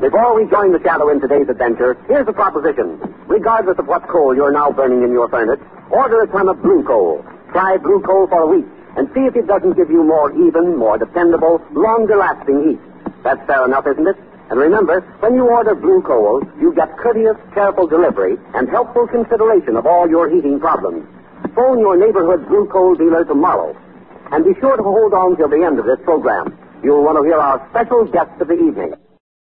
Before we join the shadow in today's adventure, here's a proposition. Regardless of what coal you're now burning in your furnace, order a ton of blue coal. Try blue coal for a week and see if it doesn't give you more even, more dependable, longer lasting heat. That's fair enough, isn't it? And remember, when you order blue coal, you get courteous, careful delivery and helpful consideration of all your heating problems. Phone your neighborhood blue coal dealer tomorrow. And be sure to hold on till the end of this program. You'll want to hear our special guest of the evening.